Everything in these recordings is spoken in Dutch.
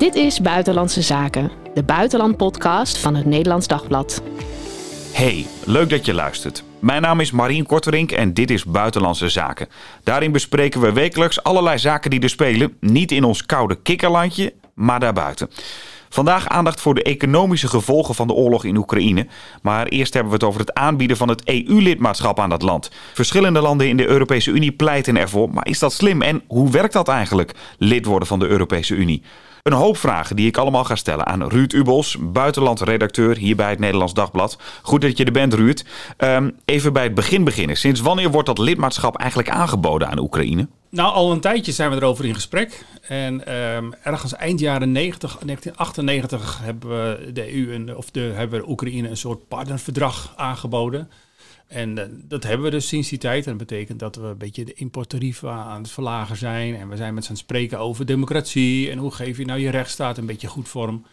Dit is Buitenlandse Zaken, de buitenlandpodcast van het Nederlands Dagblad. Hey, leuk dat je luistert. Mijn naam is Marien Korterink en dit is Buitenlandse Zaken. Daarin bespreken we wekelijks allerlei zaken die er spelen, niet in ons koude kikkerlandje, maar daarbuiten. Vandaag aandacht voor de economische gevolgen van de oorlog in Oekraïne. Maar eerst hebben we het over het aanbieden van het EU-lidmaatschap aan dat land. Verschillende landen in de Europese Unie pleiten ervoor. Maar is dat slim en hoe werkt dat eigenlijk, lid worden van de Europese Unie? Een hoop vragen die ik allemaal ga stellen aan Ruud Ubels, buitenlandredacteur hier bij het Nederlands Dagblad. Goed dat je er bent, Ruud. Um, even bij het begin beginnen. Sinds wanneer wordt dat lidmaatschap eigenlijk aangeboden aan Oekraïne? Nou, al een tijdje zijn we erover in gesprek. En um, ergens eind jaren 90, 1998 hebben we de EU en, of de, hebben we Oekraïne een soort partnerverdrag aangeboden. En uh, dat hebben we dus sinds die tijd. En dat betekent dat we een beetje de importtarieven aan het verlagen zijn. En we zijn met z'n spreken over democratie. En hoe geef je nou je rechtsstaat een beetje goed vorm.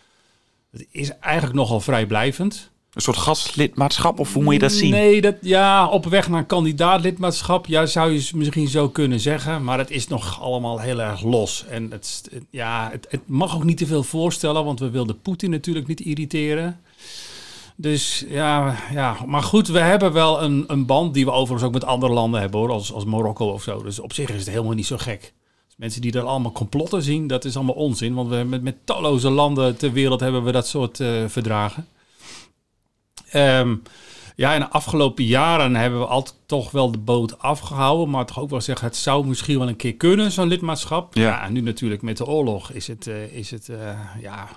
Dat is eigenlijk nogal vrijblijvend. Een soort gastlidmaatschap, of hoe moet je dat zien? Nee, dat, ja, op weg naar een kandidaatlidmaatschap, ja, zou je misschien zo kunnen zeggen. Maar het is nog allemaal heel erg los. En het, ja, het, het mag ook niet te veel voorstellen, want we wilden Poetin natuurlijk niet irriteren. Dus ja, ja, maar goed, we hebben wel een, een band die we overigens ook met andere landen hebben hoor, als, als Marokko of zo. Dus op zich is het helemaal niet zo gek. Dus mensen die er allemaal complotten zien, dat is allemaal onzin. Want we met, met talloze landen ter wereld hebben we dat soort uh, verdragen. Um, ja, in de afgelopen jaren hebben we altijd toch wel de boot afgehouden. Maar toch ook wel zeggen, het zou misschien wel een keer kunnen, zo'n lidmaatschap. Ja. ja, en nu natuurlijk met de oorlog is het, uh, is het uh, ja,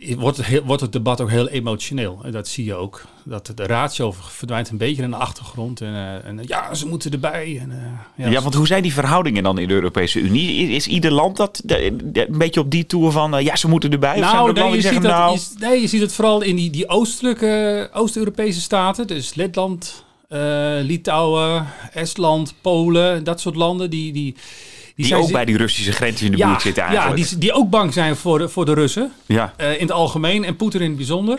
wordt het, heel, wordt het debat ook heel emotioneel. En dat zie je ook. Dat de ratio verdwijnt een beetje in de achtergrond. En, uh, en ja, ze moeten erbij. En, uh, ja, ja, want hoe zijn die verhoudingen dan in de Europese Unie? Is ieder land dat de, de, een beetje op die toer van uh, ja, ze moeten erbij? Nou, nee, je ziet dat, nou... je, nee, je ziet het vooral in die, die oostelijke, Oost-Europese staten. Dus Letland, Litouwen, Estland, Polen, dat soort landen. Die, die, die, die ook bij die Russische grens in de ja, buurt zitten eigenlijk. Ja, die, die ook bang zijn voor de, voor de Russen. Ja. Uh, in het algemeen en Poetin in het bijzonder.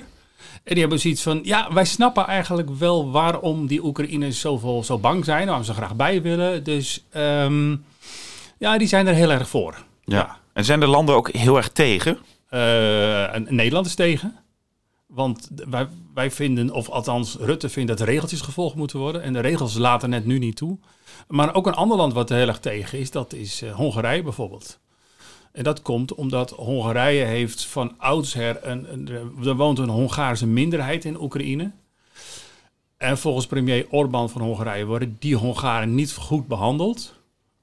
En die hebben zoiets van, ja, wij snappen eigenlijk wel waarom die Oekraïners zoveel zo bang zijn. Waarom ze graag bij willen. Dus um, ja, die zijn er heel erg voor. Ja. ja. En zijn de landen ook heel erg tegen? Uh, Nederland is tegen. Want wij, vinden, of althans Rutte vindt dat regeltjes gevolgd moeten worden. En de regels laten net nu niet toe. Maar ook een ander land wat er heel erg tegen is, dat is uh, Hongarije bijvoorbeeld. En dat komt omdat Hongarije heeft van oudsher, een, een, er woont een Hongaarse minderheid in Oekraïne. En volgens premier Orbán van Hongarije worden die Hongaren niet goed behandeld.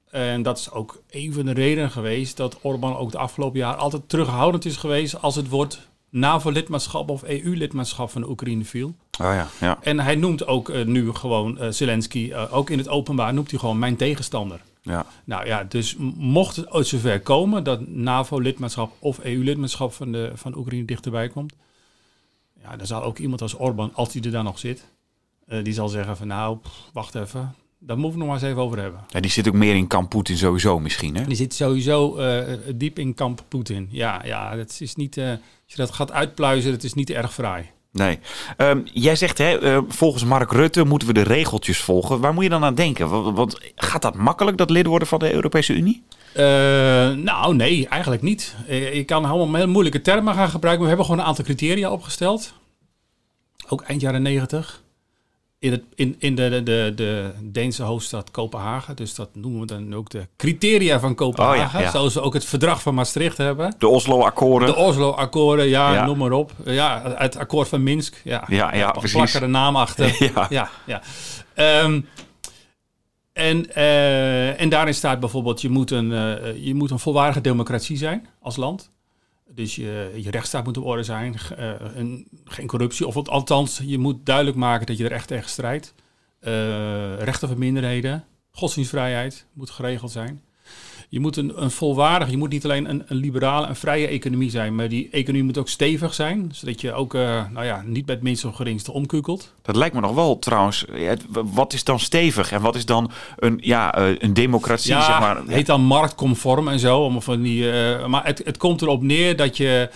En dat is ook een van de redenen geweest dat Orbán ook de afgelopen jaar altijd terughoudend is geweest als het wordt NAVO-lidmaatschap of EU-lidmaatschap van de Oekraïne viel. Oh ja, ja. En hij noemt ook uh, nu gewoon uh, Zelensky, uh, ook in het openbaar, noemt hij gewoon mijn tegenstander. Ja. Nou ja, dus mocht het ooit zover komen dat NAVO-lidmaatschap of EU-lidmaatschap van, de, van Oekraïne dichterbij komt, ja, dan zal ook iemand als Orbán, als hij er dan nog zit, die zal zeggen van nou, pff, wacht even, daar moeten we nog maar eens even over hebben. Ja, die zit ook meer in kamp Poetin sowieso misschien, hè? Die zit sowieso uh, diep in kamp Poetin. Ja, ja, dat is niet... Uh, als je dat gaat uitpluizen, dat is niet erg fraai. Nee. Um, jij zegt, hè, uh, volgens Mark Rutte moeten we de regeltjes volgen. Waar moet je dan aan denken? Want, want gaat dat makkelijk, dat lid worden van de Europese Unie? nou, nee, eigenlijk niet. je kan allemaal heel moeilijke termen gaan gebruiken. We hebben gewoon een aantal criteria opgesteld. Ook eind jaren negentig in, het, in, in de, de, de, de Deense hoofdstad Kopenhagen. Dus dat noemen we dan ook de criteria van Kopenhagen. Oh ja, ja. Zoals we ook het verdrag van Maastricht hebben. De Oslo-akkoorden. De Oslo-akkoorden, ja, ja, noem maar op. Ja, het akkoord van Minsk. Ja, ja, ja precies. Plak er een naam achter. ja, ja. ja. Um, en, uh, en daarin staat bijvoorbeeld, je moet, een, uh, je moet een volwaardige democratie zijn als land. Dus je, je rechtsstaat moet op orde zijn, en geen corruptie. Of althans, je moet duidelijk maken dat je er echt tegen strijdt. Uh, rechten van minderheden, godsdienstvrijheid moet geregeld zijn. Je moet een, een volwaardig, je moet niet alleen een, een liberale en vrije economie zijn, maar die economie moet ook stevig zijn, zodat je ook uh, nou ja, niet met minst of geringste omkukelt. Dat lijkt me nog wel trouwens. Wat is dan stevig en wat is dan een, ja, een democratie? Ja, zeg maar. Het heet dan marktconform en zo. Om van die, uh, maar het, het komt erop neer dat je.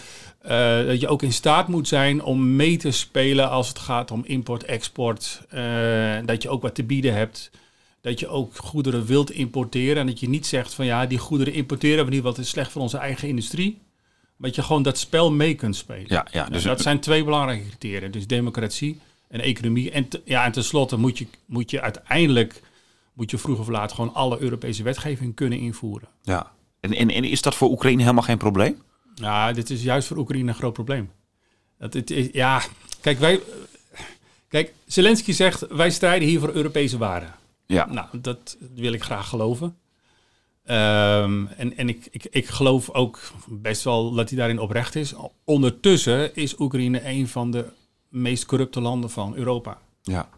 Uh, dat je ook in staat moet zijn om mee te spelen als het gaat om import, export. dat je ook wat te bieden hebt dat je ook goederen wilt importeren. En dat je niet zegt van ja, die goederen importeren we niet, want het is slecht voor onze eigen industrie. dat je gewoon dat spel mee kunt spelen. Ja, ja, dus dat zijn twee belangrijke criteria. Dus democratie en economie. En, te- ja, en tenslotte moet je, moet je uiteindelijk, moet je vroeg of laat gewoon alle Europese wetgeving kunnen invoeren. ja. En, en, en is dat voor Oekraïne helemaal geen probleem? Ja, dit is juist voor Oekraïne een groot probleem. Dat het is, ja, kijk, wij, kijk, Zelensky zegt, wij strijden hier voor Europese waarden. Ja, Nou, dat wil ik graag geloven. Ehm, en en ik, ik, ik geloof ook best wel dat hij daarin oprecht is. Ondertussen is Oekraïne een van de meest corrupte landen van Europa. ja.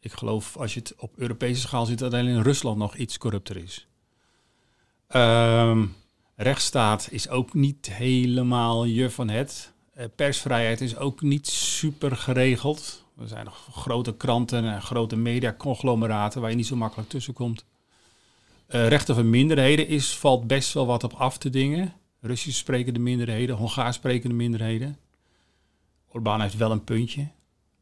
Ik geloof als je het op Europese schaal ziet, dat alleen Rusland nog iets corrupter is. Ehm, rechtsstaat is ook niet helemaal je van het. Eh, persvrijheid is ook niet super geregeld. Er zijn nog grote kranten en grote mediaconglomeraten waar je niet zo makkelijk tussen komt. Eh, rechten van minderheden is, valt best wel wat op af te dingen. Russisch sprekende minderheden, Hongaars sprekende minderheden. Orbán heeft wel een puntje.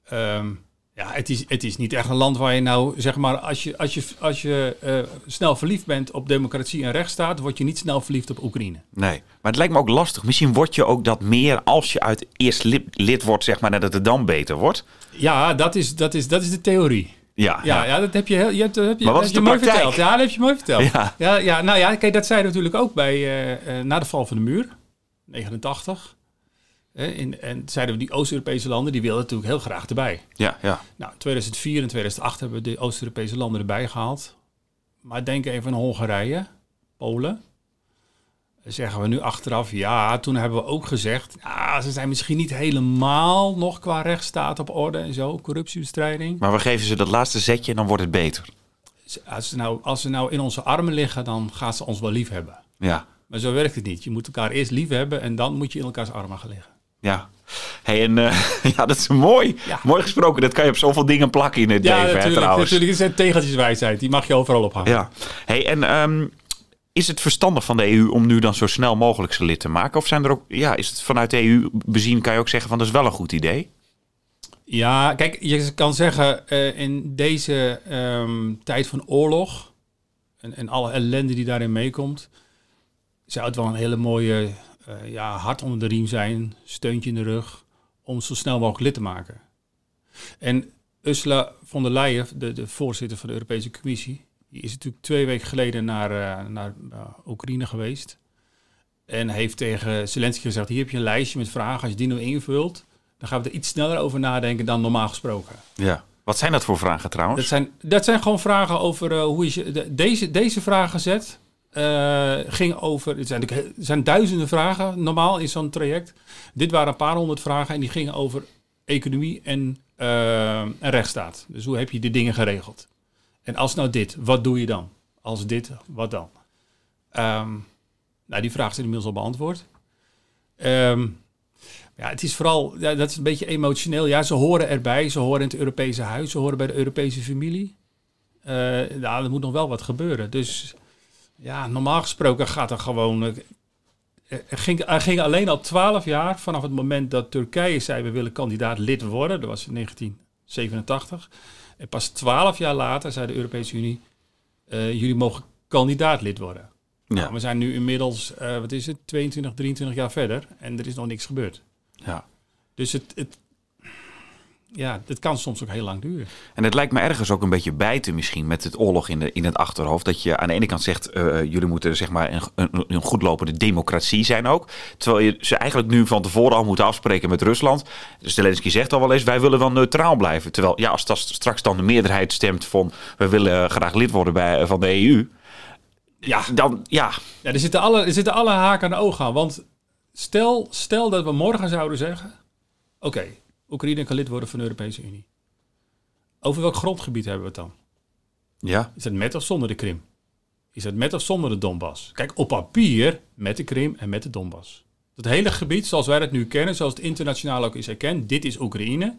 Ehm, ja, het is, het is niet echt een land waar je nou, zeg maar, als je, als je, als je eh, snel verliefd bent op democratie en rechtsstaat, word je niet snel verliefd op Oekraïne. Nee, maar het lijkt me ook lastig. Misschien word je ook dat meer als je uit eerst lid, lid wordt, zeg maar, nadat het dan beter wordt. Ja, dat is, dat is, dat is de theorie. Ja, Ja, ja. dat heb je, heel, je, hebt, heb je, Maar wat heb is je de mooi praktijk? verteld. Ja, dat heb je mooi verteld. Ja. Ja. Ja, nou ja, kijk, dat zei je natuurlijk ook bij, eh, eh, na de val van de muur, 89. In, en zeiden we, die Oost-Europese landen, die wilden natuurlijk heel graag erbij. ja, ja. Nou, 2004 en 2008 hebben we de Oost-Europese landen erbij gehaald. Maar denk even aan Hongarije, Polen. Dan zeggen we nu achteraf, ja, toen hebben we ook gezegd... Ja, ze zijn misschien niet helemaal nog qua rechtsstaat op orde en zo, corruptiebestrijding. Maar we geven ze dat laatste zetje en dan wordt het beter. Als ze, nou, als ze nou in onze armen liggen, dan gaat ze ons wel lief hebben. Ja, Maar zo werkt het niet. Je moet elkaar eerst lief hebben en dan moet je in elkaars armen gaan liggen. Ja. Hey, en eh, ja, dat is mooi. Ja. Mooi gesproken. Dat kan je op zoveel dingen plakken in het Ja, leven, hè, natuurlijk. trouwens. Natuurlijk is het tegeltjeswijsheid. Die mag je overal ophangen. Ja. Hey, en ehm, is het verstandig van de EU om nu dan zo snel mogelijk zijn lid te maken? Of zijn er ook, ja, is het vanuit de EU bezien, kan je ook zeggen van dat is wel een goed idee? Ja, kijk, je kan zeggen eh, in deze ehm, tijd van oorlog en, en alle ellende die daarin meekomt, zou het wel een hele mooie eh, ja, hart onder de riem zijn, steuntje in de rug, om zo snel mogelijk lid te maken. En Ursula von der Leyen, de, de voorzitter van de Europese Commissie, die is natuurlijk twee weken geleden naar, eh, naar eh, Oekraïne geweest. En heeft tegen Zelensky gezegd, hier heb je een lijstje met vragen, als je die nou invult, dan gaan we er iets sneller over nadenken dan normaal gesproken. Ja. Wat zijn dat voor vragen trouwens? Dat zijn, dat zijn gewoon vragen over hoe is je. de- deze, deze vraagenzet eh ging over. Het zijn, er zijn duizenden vragen normaal in zo'n traject. Dit waren een paar honderd vragen en die gingen over economie en, en rechtsstaat. Dus hoe heb je die dingen geregeld? En als nou dit, wat doe je dan? Als dit, wat dan? Ehm, nou, die vraag is inmiddels al beantwoord. Ehm, ja, het is vooral, dat is een beetje emotioneel. Ja, ze horen erbij, ze horen in het Europese huis, ze horen bij de Europese familie. Eh nou, er moet nog wel wat gebeuren. Dus ja, normaal gesproken gaat er gewoon. eh, Er ging, er ging alleen al twaalf jaar vanaf het moment dat Turkije zei: we willen kandidaat lid worden. Dat was in 1987. En pas twaalf jaar later zei de Europese Unie: eh, jullie mogen kandidaat lid worden. ja. Nou, we zijn nu inmiddels, eh, wat is het, 22, 23 jaar verder en er is nog niks gebeurd. ja. Dus het, het, ja, het kan soms ook heel lang duren. En het lijkt me ergens ook een beetje bijten misschien met het oorlog in, de, in het achterhoofd. Dat je aan de ene kant zegt, eh, jullie moeten zeg maar een, een, een goedlopende democratie zijn ook. Terwijl je ze eigenlijk nu van tevoren al moet afspreken met Rusland. Zelensky zegt al wel eens, wij willen wel neutraal blijven. Terwijl ja, als dat straks dan de meerderheid stemt van, we willen graag lid worden bij, van de EU. Ja, Dan, ja, ja er, zitten alle, er zitten alle haken aan de ogen aan. Want stel, stel dat we morgen zouden zeggen... Oké, Oekraïne kan lid worden van de Europese Unie. Over welk grondgebied hebben we het dan? ja, Is dat met of zonder de Krim? Is dat met of zonder de Donbass? Kijk, op papier met de Krim en met de Donbass. Dat hele gebied zoals wij dat nu kennen, zoals het internationaal ook is erkend, dit is Oekraïne.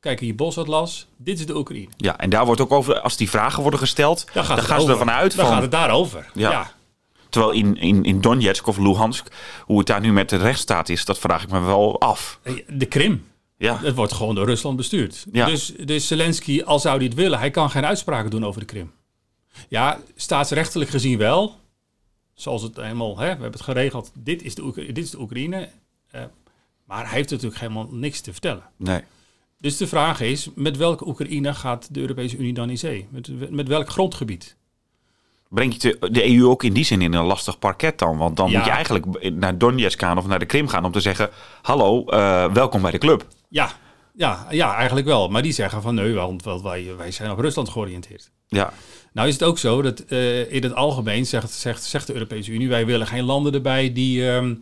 Kijk hier bosatlas, dit is de Oekraïne. ja, en daar wordt ook over, als die vragen worden gesteld, gaat dan het gaan ze ervan uit Dan van... gaat het daarover. Ja. Ja. Terwijl in, in, in Donetsk of Luhansk, hoe het daar nu met de rechtsstaat is, dat vraag ik me wel af. De Krim, Ja, het wordt gewoon door Rusland bestuurd. Ja. Dus, dus Zelensky, al zou hij het willen, hij kan geen uitspraken doen over de Krim. Ja, staatsrechtelijk gezien wel. zoals het helemaal, hè, we hebben het geregeld, dit is de, Oekra- dit is de Oekraïne. Eh, maar hij heeft natuurlijk helemaal niks te vertellen. Nee. Dus de vraag is, met welke Oekraïne gaat de Europese Unie dan in zee? Met, met welk grondgebied? Brengt je de, EU ook in die zin in een lastig parket dan? Want dan Ja. moet je eigenlijk naar Donetsk gaan of naar de Krim gaan om te zeggen... Hallo, eh, welkom bij de club. Ja, ja, ja, eigenlijk wel. Maar die zeggen van nee, want wij, wij zijn op Rusland georiënteerd. Ja, Nou is het ook zo dat eh, in het algemeen zegt, zegt, zegt de Europese Unie... wij willen geen landen erbij die, ehm,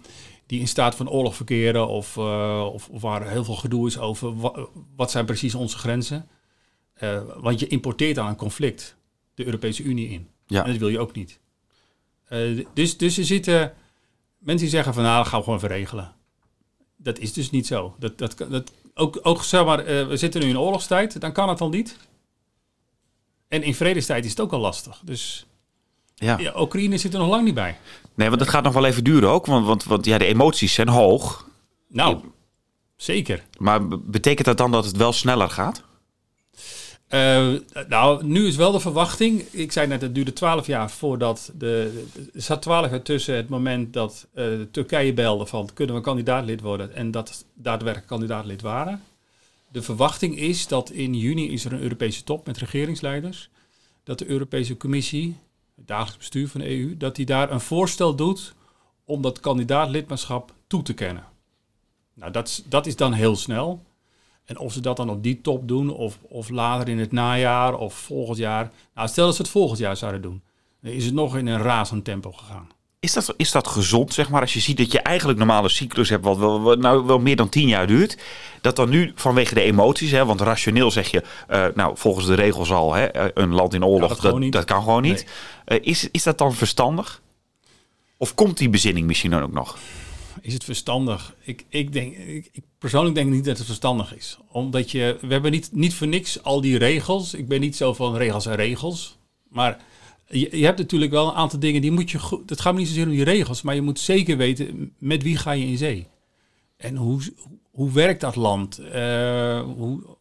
die in staat van oorlog verkeren... Of, eh, of, of waar heel veel gedoe is over wa- wat zijn precies onze grenzen. Eh, want je importeert aan een conflict de Europese Unie in. Ja. En dat wil je ook niet. Dus, dus er zitten mensen die zeggen van nou, dat gaan we gewoon verregelen. Dat is dus niet zo. Dat, dat, dat, ook, ook zeg maar, eh, we zitten nu in oorlogstijd, dan kan het al niet. En in vredestijd is het ook al lastig. Dus ja. ja, Oekraïne zit er nog lang niet bij. Nee, want dat gaat nog wel even duren ook. Want, want, want ja, de emoties zijn hoog. Nou, zeker. Maar betekent dat dan dat het wel sneller gaat? Eh, nou, nu is wel de verwachting. Ik zei net, het duurde twaalf jaar voordat de. Er zat twaalf jaar tussen het moment dat eh, Turkije belde van kunnen we kandidaatlid worden en dat daadwerkelijk kandidaatlid waren. De verwachting is dat in juni is er een Europese top met regeringsleiders. Dat de Europese Commissie, het dagelijks bestuur van de EU, dat die daar een voorstel doet om dat kandidaatlidmaatschap toe te kennen. Nou, dat is dan heel snel. En of ze dat dan op die top doen, of, of later in het najaar, of volgend jaar. Nou, stel dat ze het volgend jaar zouden doen. Dan is het nog in een razend tempo gegaan. Is dat, is dat gezond, zeg maar, als je ziet dat je eigenlijk normale cyclus hebt, wat wel, wat nou wel meer dan tien jaar duurt, dat dan nu vanwege de emoties, hè, want rationeel zeg je, eh, nou volgens de regels al, hè, eh, een land in oorlog, dat kan gewoon niet. Eh, is, is dat dan verstandig? Of komt die bezinning misschien dan ook nog? Is het verstandig? Ik, ik, denk, ik, ik persoonlijk denk niet dat het verstandig is. Omdat je, we hebben niet, niet voor niks al die regels. Ik ben niet zo van regels en regels. Maar je, je hebt natuurlijk wel een aantal dingen die moet je goed. Het gaat me niet zozeer om die regels, maar je moet zeker weten met wie ga je in zee. En hoe, hoe werkt dat land? Eh, hoe,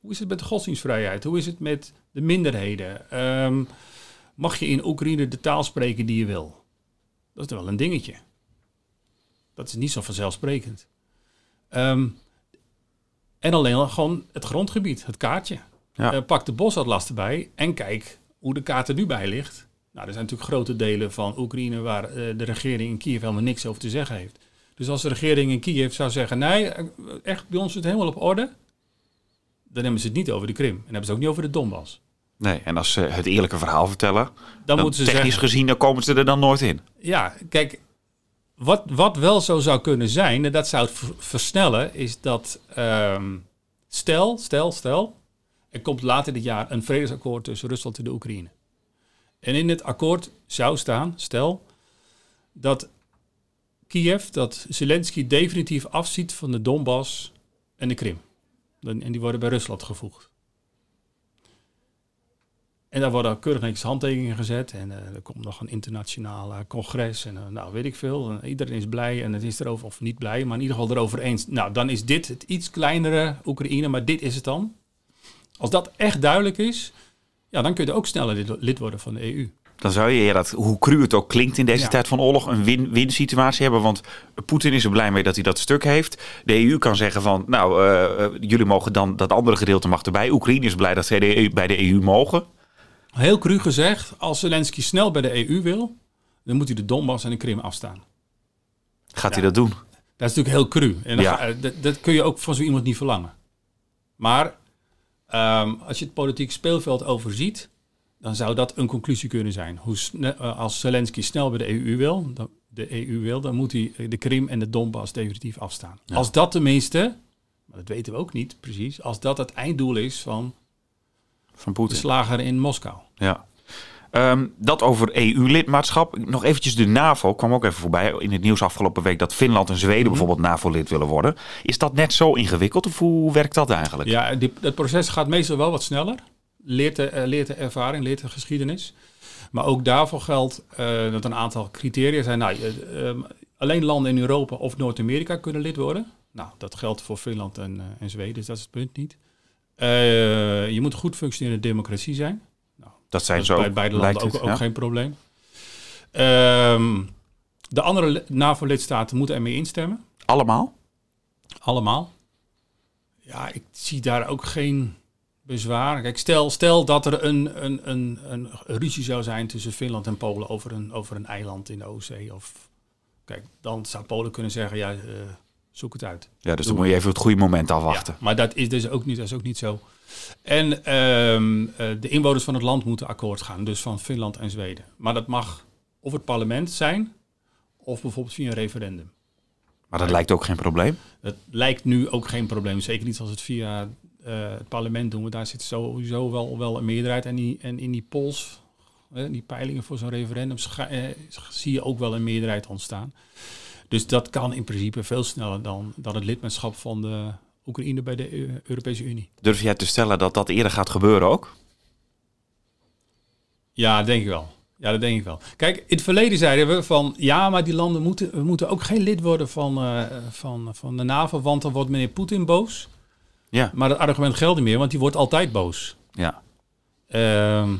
hoe is het met de godsdienstvrijheid? Hoe is het met de minderheden? Ehm, mag je in Oekraïne de taal spreken die je wil? Dat is wel een dingetje. Dat is niet zo vanzelfsprekend. Ehm, en alleen al gewoon het grondgebied, het kaartje. Ja. Eh, pak de bosatlas erbij en kijk hoe de kaart er nu bij ligt. Nou, er zijn natuurlijk grote delen van Oekraïne waar eh, de regering in Kiev helemaal niks over te zeggen heeft. Dus als de regering in Kiev zou zeggen, nee, eh, echt bij ons is het helemaal op orde, dan hebben ze het niet over de Krim. En dan hebben ze het ook niet over de Donbass. Nee, en als ze het eerlijke verhaal vertellen, Dan, dan moeten ze technisch zeggen, gezien, dan komen ze er dan nooit in. Ja, kijk, wat, wat wel zo zou kunnen zijn, en dat zou het ver- versnellen, is dat ehm, stel, stel, stel, er komt later dit jaar een vredesakkoord tussen Rusland en de Oekraïne. En in het akkoord zou staan, stel, dat Kiev, dat Zelensky definitief afziet van de Donbass en de Krim. En die worden bij Rusland gevoegd. En daar worden keurig netjes handtekeningen gezet. En eh, er komt nog een internationaal eh, congres. En eh, nou, weet ik veel. En iedereen is blij en het is erover, of niet blij, maar in ieder geval erover eens. Nou, dan is dit het iets kleinere Oekraïne, maar dit is het dan. Als dat echt duidelijk is, ja, dan kun je ook sneller lid, worden van de E EU. Dan zou je, ja, dat, hoe cru het ook klinkt in deze Ja. tijd van oorlog, een win-win situatie hebben. Want Poetin is er blij mee dat hij dat stuk heeft. De EU kan zeggen van, nou, jullie mogen dan, dat andere gedeelte mag erbij. Oekraïne is blij dat zij de EU bij de EU mogen. Heel cru gezegd, als Zelensky snel bij de EU wil, dan moet hij de Donbass en de Krim afstaan. Gaat Ja. hij dat doen? Dat is natuurlijk heel cru. En dan Ja. ga- eh, dat, dat kun je ook van zo iemand niet verlangen. Maar ehm, als je het politiek speelveld overziet, dan zou dat een conclusie kunnen zijn. Hoe eh, als Zelensky snel bij de EU wil, dan, de EU wil, dan moet hij de Krim en de Donbass definitief afstaan. Als dat tenminste, maar dat weten we ook niet precies, als dat het einddoel is van Van de slager in Moskou. Ja. Ehm, dat over EU-lidmaatschap. Nog eventjes de NAVO kwam ook even voorbij in het nieuws afgelopen week dat Finland en Zweden Mhm. bijvoorbeeld NAVO-lid willen worden. Is dat net zo ingewikkeld of hoe werkt dat eigenlijk? Ja, die, dat proces gaat meestal wel wat sneller. Leert de, eh, leert de ervaring, leert de geschiedenis. Maar ook daarvoor geldt eh, dat een aantal criteria zijn. Nou, eh, ehm, alleen landen in Europa of Noord-Amerika kunnen lid worden. Nou, dat geldt voor Finland en, eh, en Zweden, dus dat is het punt niet. Je moet goed functionerende democratie zijn. Dat zijn Dat zo. bij beide landen ook, het, ook ja. geen probleem. Ehm, de andere li- NAVO-lidstaten moeten ermee instemmen. Allemaal? Allemaal. Ja, ik zie daar ook geen bezwaar. Kijk, stel, stel dat er een, een, een, een ruzie zou zijn tussen Finland en Polen over een, over een eiland in de Oostzee. Of, kijk, dan zou Polen kunnen zeggen, ja, eh, zoek het uit. Ja, dus dan moet je even het goede moment afwachten. Ja, maar dat is dus ook niet, dat is ook niet zo. En ehm, eh, de inwoners van het land moeten akkoord gaan, dus van Finland en Zweden. Maar dat mag of het parlement zijn, of bijvoorbeeld via een referendum. Maar dat lijkt ook geen probleem. Het lijkt nu ook geen probleem. Zeker niet als het via eh, het parlement doen. Want daar zit sowieso wel, wel een meerderheid. En, die, en in die polls, die peilingen voor zo'n referendum, eh, zie je ook wel een meerderheid ontstaan. Dus dat kan in principe veel sneller dan, dan het lidmaatschap van de Oekraïne bij de Eu- Europese Unie. Durf jij te stellen dat dat eerder gaat gebeuren ook? Ja, dat denk ik wel. Ja, dat denk ik wel. Kijk, in het verleden zeiden we van ja, maar die landen moeten, we moeten ook geen lid worden van, eh, van, van de NAVO, want dan wordt meneer Poetin boos. Ja. Maar dat argument geldt niet meer, want die wordt altijd boos. Ja. Ehm,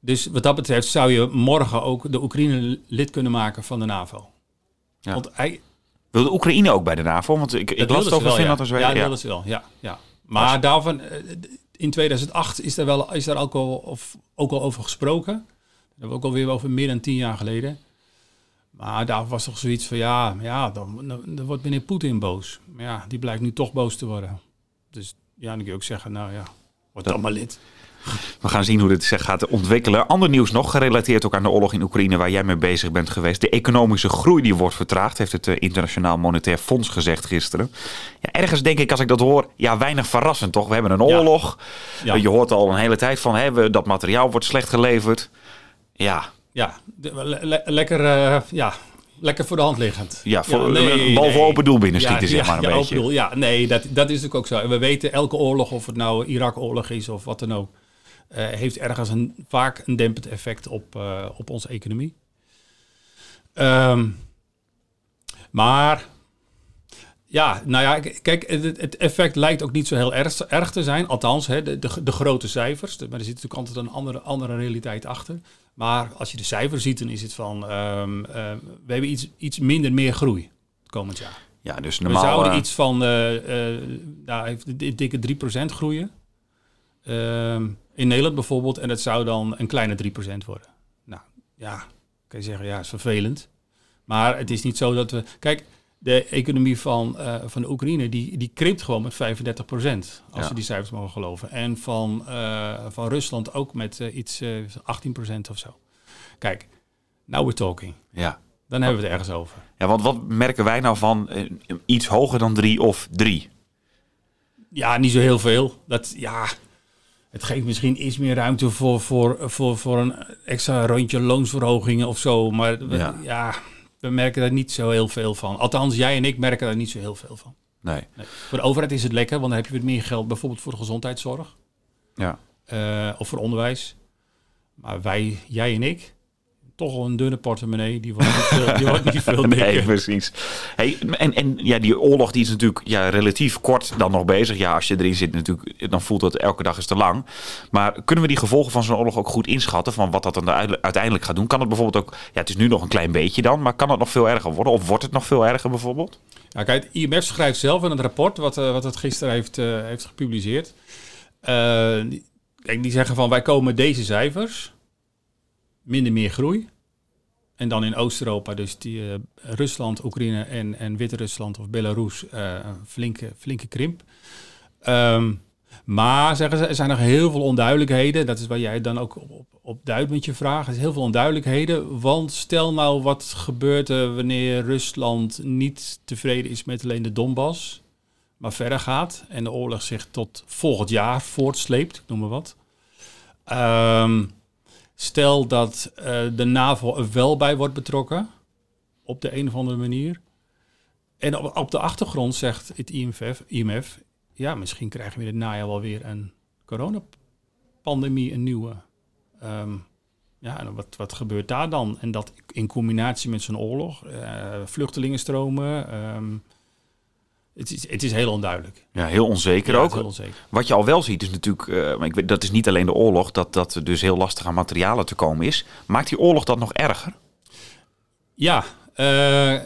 dus wat dat betreft zou je morgen ook de Oekraïne lid kunnen maken van de NAVO. Ja. Want hij, Wil de Oekraïne ook bij de NAVO? Want ik, ik las het ze over wel, Finland ja. en Zweden. Ja, dat wilden ze wel. Ja, ja. Maar daarvan, eh, in 2008 is daar, wel, is daar ook, al, of, ook al over gesproken. Dat hebben we ook alweer over meer dan tien jaar geleden. Maar daar was toch zoiets van, ja, ja dan, wordt meneer Poetin boos. Maar ja, die blijkt nu toch boos te worden. Dus ja, dan kun je ook zeggen, nou ja, word dan maar lid. We gaan zien hoe dit zich gaat ontwikkelen. Ander nieuws nog, gerelateerd ook aan de oorlog in Oekraïne waar jij mee bezig bent geweest. De economische groei die wordt vertraagd, heeft het eh, Internationaal Monetair Fonds gezegd gisteren. Ja, ergens denk ik als ik dat hoor, ja weinig verrassend toch? We hebben een Ja. oorlog. Ja. Eh, Je hoort al een hele tijd van, hè, we, dat materiaal wordt slecht geleverd. Ja, Ja, de- le- le- lekker, eh, ja, lekker voor de hand liggend. ja, voor, nee, voor nee. open doel binnenschieten, zeg maar een ja, beetje. open doel. Ja, nee, dat, dat is natuurlijk ook zo. En we weten, elke oorlog, of het nou Irak-oorlog is of wat dan ook, heeft ergens een, vaak een dempend effect op, eh, op onze economie. Ehm, maar, ja, nou ja, kijk, het, effect lijkt ook niet zo heel erg, erg te zijn. Althans, hè, de, de, de grote cijfers. Maar er zit natuurlijk altijd een andere, andere realiteit achter. Maar als je de cijfers ziet, dan is het van, ehm, ehm, we hebben iets, iets minder meer groei komend jaar. Ja, dus We normaal... zouden eh, iets van eh, eh, nou, di- dikke 3% groeien. Ehm, in Nederland bijvoorbeeld. En dat zou dan een kleine 3% worden. Nou ja, kan je zeggen, ja, is vervelend. Maar het is niet zo dat we. Kijk, de economie van, eh, van de Oekraïne die, die krimpt gewoon met 35%. Als Ja. we die cijfers mogen geloven. En van, eh, van Rusland ook met eh, iets eh 18% of zo. Kijk, now we're talking. ja. Dan hebben we het ergens over. ja, want wat merken wij nou van iets hoger dan drie of drie? Ja, niet zo heel veel. Dat, ja, het geeft misschien iets meer ruimte voor, voor, voor, voor een extra rondje loonsverhogingen of zo. Maar we- Ja. ja. we merken daar niet zo heel veel van. Althans, jij en ik merken daar niet zo heel veel van. Nee. Nee. Voor de overheid is het lekker, want dan heb je weer meer geld bijvoorbeeld voor de gezondheidszorg Ja. eh, of voor onderwijs. Maar wij, jij en ik, toch een dunne portemonnee, die wordt niet veel, die wordt niet veel Nee, precies. Hey, en, en ja, die oorlog die is natuurlijk ja, relatief kort dan nog bezig. Ja, als je erin zit natuurlijk, dan voelt het elke dag is te lang. Maar kunnen we die gevolgen van zo'n oorlog ook goed inschatten? Van wat dat dan uite- uiteindelijk gaat doen? Kan het bijvoorbeeld ook, ja, het is nu nog een klein beetje dan, maar kan het nog veel erger worden? Of wordt het nog veel erger bijvoorbeeld? Ja, kijk, het IMF schrijft zelf in het rapport, wat, eh, wat het gisteren heeft, eh, heeft gepubliceerd. eh, die, die zeggen van wij komen met deze cijfers, minder meer groei. En dan in Oost-Europa, dus die, eh, Rusland, Oekraïne en, en Wit-Rusland of Belarus, eh, een flinke, flinke krimp. Ehm, maar zeggen ze, er zijn nog heel veel onduidelijkheden. Dat is waar jij dan ook op, op, op je vraag. Er zijn heel veel onduidelijkheden. Want stel nou wat gebeurt er wanneer Rusland niet tevreden is met alleen de Donbass. Maar verder gaat en de oorlog zich tot volgend jaar voortsleept, noem maar wat. Ehm, stel dat eh, de NAVO er wel bij wordt betrokken, op de een of andere manier. En op, de achtergrond zegt het IMF, IMF, ja, misschien krijgen we in het najaar wel weer een coronapandemie, een nieuwe. Ehm, ja, en wat, wat gebeurt daar dan? En dat in combinatie met zo'n oorlog, eh, vluchtelingenstromen, ehm, Het is, het is heel onduidelijk. Ja, heel onzeker Ja, ook. is heel onzeker. Wat je al wel ziet is natuurlijk, eh, maar ik weet, dat is niet alleen de oorlog, dat, dat er dus heel lastig aan materialen te komen is. Maakt die oorlog dat nog erger? Ja, eh,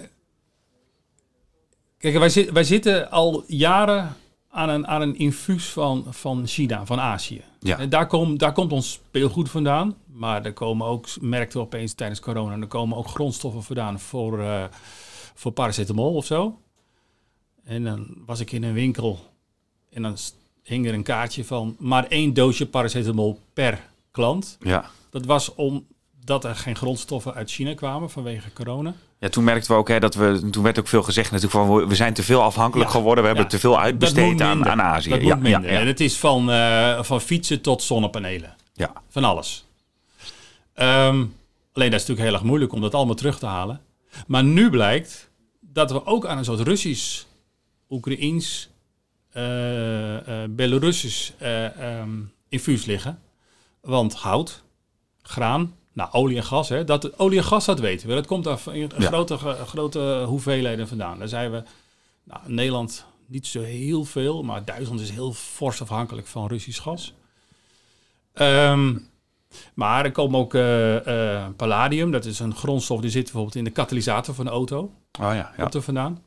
kijk, wij, zit- wij zitten al jaren aan een, aan een infuus van, van China, van Azië. Ja. En daar, kom, daar komt ons speelgoed vandaan. Maar er komen ook, merkten we opeens tijdens corona, er komen ook grondstoffen vandaan voor, eh, voor paracetamol of zo. En dan was ik in een winkel en dan hing er een kaartje van maar één doosje paracetamol per klant. Ja. Dat was omdat er geen grondstoffen uit China kwamen vanwege corona. Ja, toen merkten we ook hè, dat we, toen werd ook veel gezegd natuurlijk van we- zijn te veel afhankelijk Ja. geworden, we hebben te veel uitbesteed aan, aan Azië. Dat ja, moet minder. Ja, En het is van, eh, van fietsen tot zonnepanelen. ja. Van alles. Ehm, alleen dat is natuurlijk heel erg moeilijk om dat allemaal terug te halen. Maar nu blijkt dat we ook aan een soort Russisch, Oekraïens, eh, eh, Belarusisch eh, ehm, infuus liggen. Want hout, graan, nou olie en gas, hè, dat, olie en gas dat weten we. Dat komt daar in Ja. grote, grote hoeveelheden vandaan. Daar zijn we, nou, Nederland niet zo heel veel, maar Duitsland is heel fors afhankelijk van Russisch gas. Ehm, maar er komt ook palladium, dat is een grondstof die zit bijvoorbeeld in de katalysator van de auto. Oh ja, ja. Komt er vandaan.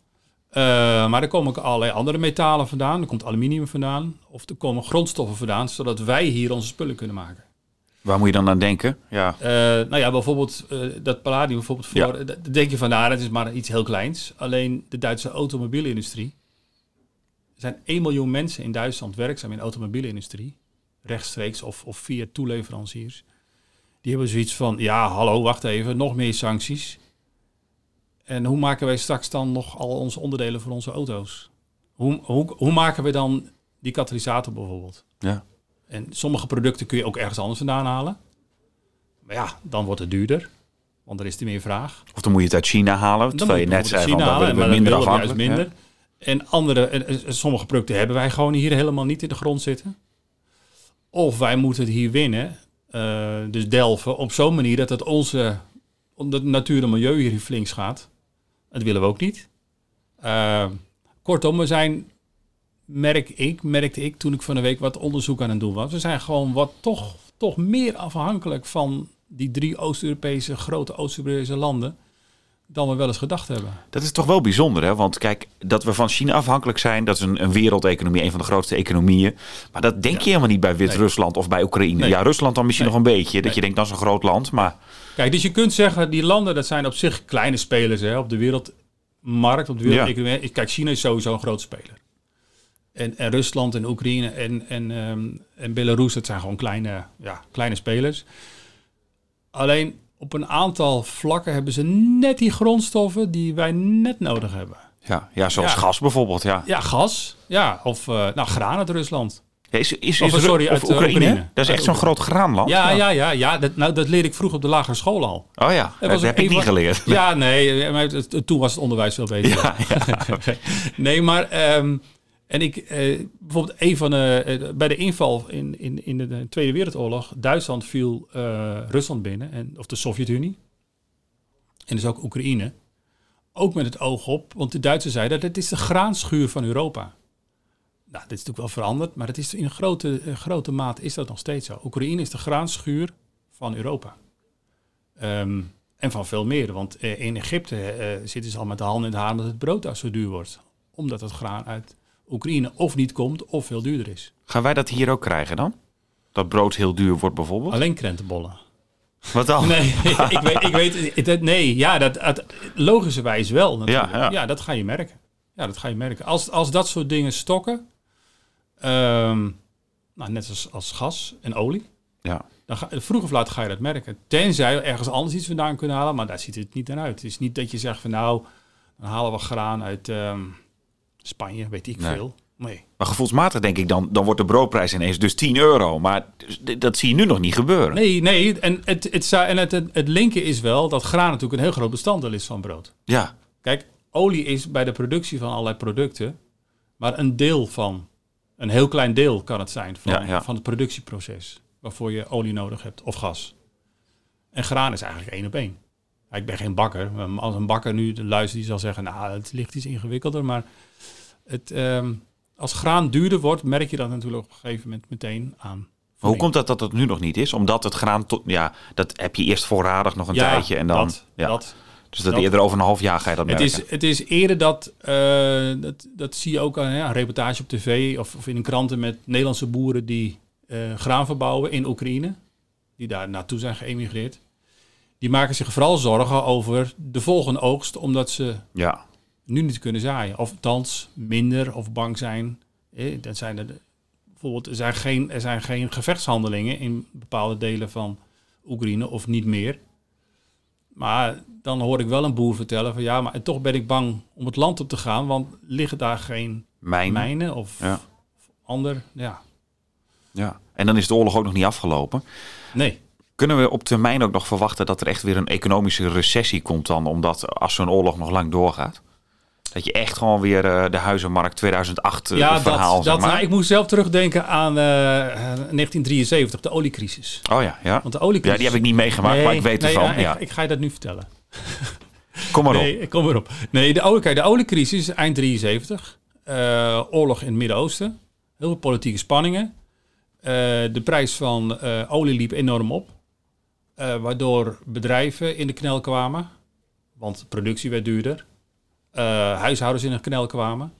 Eh, maar er komen ook allerlei andere metalen vandaan. Er komt aluminium vandaan. Of er komen grondstoffen vandaan, zodat wij hier onze spullen kunnen maken. Waar moet je dan aan denken? Ja, Eh, nou ja, bijvoorbeeld eh, dat palladium bijvoorbeeld voor... Ja. Dan denk je van, nou, dat is maar iets heel kleins. Alleen de Duitse automobielindustrie... Er zijn 1 miljoen mensen in Duitsland werkzaam in de automobielindustrie. Rechtstreeks of, of via toeleveranciers. Die hebben zoiets van, ja, hallo, wacht even, nog meer sancties. En hoe maken wij straks dan nog al onze onderdelen voor onze auto's? Hoe, hoe, hoe maken we dan die katalysator bijvoorbeeld? ja. En sommige producten kun je ook ergens anders vandaan halen. Maar ja, dan wordt het duurder. Want er is er meer vraag. Of dan moet je het uit China halen, Dan terwijl je moet net zei China halen, we minder afhankelijk. minder. En andere, en, sommige producten hebben wij gewoon hier helemaal niet in de grond zitten. Of wij moeten het hier winnen, eh, dus delven, op zo'n manier dat het onze, omdat natuur en milieu hier flink gaat. Dat willen we ook niet. Eh, kortom, we zijn, merk ik, merkte ik toen ik van de week wat onderzoek aan het doen was. We zijn gewoon wat toch, toch meer afhankelijk van die drie Oost-Europese, grote Oost-Europese landen dan we wel eens gedacht hebben. Dat is toch wel bijzonder, hè? Want kijk, dat we van China afhankelijk zijn, dat is een, een wereldeconomie, een van de grootste economieën. Maar dat denk je helemaal niet bij Wit-Rusland of bij Oekraïne. Nee. Ja, Rusland dan misschien Nee. nog een beetje. Dat je denkt, dat is een groot land. Maar Kijk, dus je kunt zeggen, die landen, dat zijn op zich kleine spelers hè, op de wereldmarkt, op de wereldeconomie. Kijk, China is sowieso een groot speler. En, en Rusland en Oekraïne en, en, ehm, en Belarus, dat zijn gewoon kleine, ja, kleine spelers. Alleen op een aantal vlakken hebben ze net die grondstoffen die wij net nodig hebben. ja, ja zoals Ja. gas bijvoorbeeld. Ja. Ja, gas. Ja, of eh, nou, graan uit Rusland. Ja, Is, is, Of, is, sorry, uit, eh, Oekraïne? Oekraïne. Dat is echt zo'n groot graanland. Ja, ja, ja. ja dat, nou, dat leerde ik vroeger op de lagere school al. Oh ja, dat, heb ik niet geleerd. Ja, nee, maar toen was het onderwijs veel beter. Ja, nee, maar ehm, en ik eh, bijvoorbeeld een van de eh, bij de inval in, in, in de Tweede Wereldoorlog, Duitsland viel eh, Rusland binnen en of de Sovjet-Unie en dus ook Oekraïne. Ook met het oog op, want de Duitsers zeiden dat het is de graanschuur van Europa. Nou, dit is natuurlijk wel veranderd, maar het is in grote, eh, grote mate is dat nog steeds zo. Oekraïne is de graanschuur van Europa. Ehm, en van veel meer, want eh, in Egypte eh, zitten ze al met de handen in de haar dat het brood daar zo duur wordt. Omdat het graan uit Oekraïne of niet komt of veel duurder is. Gaan wij dat hier ook krijgen dan? Dat brood heel duur wordt bijvoorbeeld? Alleen krentenbollen. Wat dan? Nee, ik weet, ik weet het- nee, ja, dat, het, logischerwijs wel natuurlijk. Ja, ja. dat ga je merken. Ja, dat ga je merken. Als, als dat soort dingen stokken, ehm, nou, net als, als gas en olie, Ja. dan ga, vroeg of laat ga je dat merken. Tenzij we ergens anders iets vandaan kunnen halen, maar daar ziet het niet naar uit. Het is niet dat je zegt van nou, dan halen we graan uit ehm, Spanje, weet ik Nee. veel. Nee. Maar gevoelsmatig denk ik dan, dan wordt de broodprijs ineens dus 10 euro. Maar dat zie je nu nog niet gebeuren. Nee, nee. En, het, het, en het, het, het linker is wel dat graan natuurlijk een heel groot bestanddeel is van brood. Ja, Kijk, olie is bij de productie van allerlei producten maar een deel van. Een heel klein deel kan het zijn van, Ja, ja. van het productieproces. Waarvoor je olie nodig hebt of gas. En graan is eigenlijk één op één. Ik ben geen bakker. Als een bakker nu luistert, die zal zeggen, nou, het ligt iets ingewikkelder. Maar Het, ehm, als graan duurder wordt, merk je dat natuurlijk op een gegeven moment meteen aan. Maar hoe komt dat dat het nu nog niet is? Omdat het graan tot, ja, dat heb je eerst voorradig nog een Ja, tijdje en dan, dat, ja. dat. dus dat, dat. eerder over een half jaar ga je dat Het merken. is, het is eerder dat, eh, dat, dat zie je ook aan ja, een reportage op tv of, of in een kranten met Nederlandse boeren die eh, graan verbouwen in Oekraïne, die daar naartoe zijn geëmigreerd. Die maken zich vooral zorgen over de volgende oogst, omdat ze Ja, nu niet kunnen zaaien. Of althans minder of bang zijn. Eh, dat zijn er, bijvoorbeeld, er zijn, geen, er zijn geen gevechtshandelingen in bepaalde delen van Oekraïne of niet meer. Maar dan hoor ik wel een boer vertellen van ja, maar toch ben ik bang om het land op te gaan, want liggen daar geen mijn. mijnen of, Ja. of ander. Ja, Ja. En dan is de oorlog ook nog niet afgelopen. nee. Kunnen we op termijn ook nog verwachten dat er echt weer een economische recessie komt dan? Omdat als zo'n oorlog nog lang doorgaat. Dat je echt gewoon weer eh, de huizenmarkt 2008 eh, Ja, verhaal, dat, zeg dat, maar. nou, ik moest zelf terugdenken aan eh, 1973, de oliecrisis. Oh ja, ja. Want de oliecrisis... Ja, die heb ik niet meegemaakt, maar ik weet nee, ervan. ja, Ja, ik, ik ga je dat nu vertellen. Kom maar op. Nee, kom erop. Nee, de, olie, de oliecrisis, eind 73. eh, oorlog in het Midden-Oosten. Heel veel politieke spanningen. Eh, de prijs van eh, olie liep enorm op. eh, waardoor bedrijven in de knel kwamen. Want productie werd duurder. Eh, huishoudens in de knel kwamen.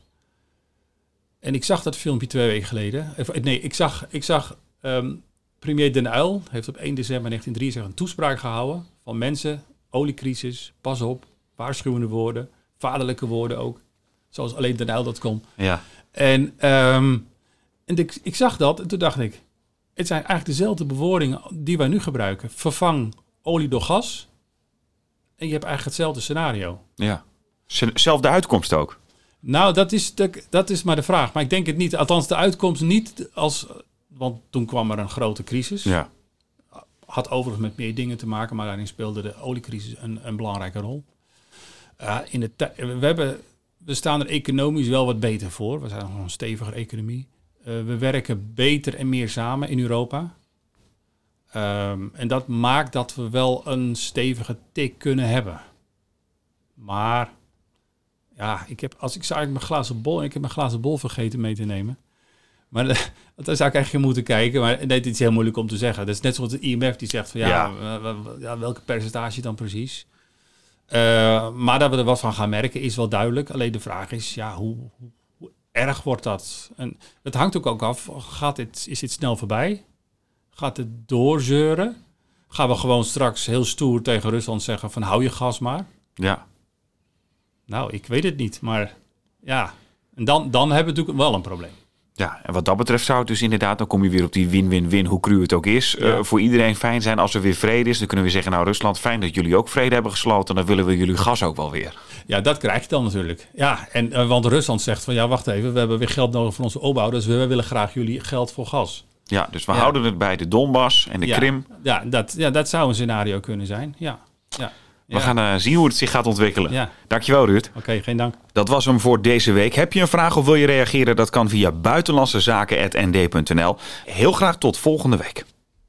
En ik zag dat filmpje twee weken geleden. Of, nee, ik zag, ik zag ehm, premier Den Uyl heeft op 1 december 1973 een toespraak gehouden van mensen, oliecrisis, pas op, waarschuwende woorden, vaderlijke woorden ook, zoals alleen Den Uyl dat kon. Ja. En, ehm, en ik, ik zag dat en toen dacht ik, het zijn eigenlijk dezelfde bewoordingen die wij nu gebruiken. Vervang olie door gas en je hebt eigenlijk hetzelfde scenario. ja. Zelfde uitkomst ook. Nou, dat is, de, dat is maar de vraag. Maar ik denk het niet. Althans, de uitkomst niet als... Want toen kwam er een grote crisis. Ja. Had overigens met meer dingen te maken, maar daarin speelde de oliecrisis een, een belangrijke rol. Uh, in de we, hebben, we staan er economisch wel wat beter voor. We zijn nog een steviger economie. Uh, we werken beter en meer samen in Europa. Um, en dat maakt dat we wel een stevige tik kunnen hebben. Maar ja, ik heb, als ik zou eigenlijk mijn glazen bol, ik heb mijn glazen bol vergeten mee te nemen. Maar daar zou ik eigenlijk moeten kijken. Maar nee, dit is heel moeilijk om te zeggen. Dat is net zoals de IMF die zegt van ja, ja. welke percentage dan precies. Uh, maar dat we er wat van gaan merken is wel duidelijk. Alleen de vraag is, ja, hoe erg wordt dat? En het hangt ook, ook af, gaat dit, is dit snel voorbij? Gaat het doorzeuren? Gaan we gewoon straks heel stoer tegen Rusland zeggen van hou je gas maar? Ja. Nou, ik weet het niet, maar ja. En dan, dan hebben we natuurlijk wel een probleem. Ja, en wat dat betreft zou het dus inderdaad, dan kom je weer op die win-win-win, hoe cru het ook is. Ja. Uh, voor iedereen fijn zijn als er weer vrede is. Dan kunnen we zeggen, nou Rusland, fijn dat jullie ook vrede hebben gesloten. Dan willen we jullie gas ook wel weer. Ja, dat krijg je dan natuurlijk. Ja, en uh, want Rusland zegt van, ja wacht even, we hebben weer geld nodig voor onze opbouw. Dus we willen graag jullie geld voor gas. Ja, dus we ja. houden het bij de Donbass en de ja. Krim. Ja dat, ja, dat zou een scenario kunnen zijn. Ja, ja. We gaan uh, zien hoe het zich gaat ontwikkelen. Ja. Dankjewel, Ruud. Oké, okay, geen dank. Dat was hem voor deze week. Heb je een vraag of wil je reageren? Dat kan via buitenlandsezaken.nd.nl. Heel graag tot volgende week.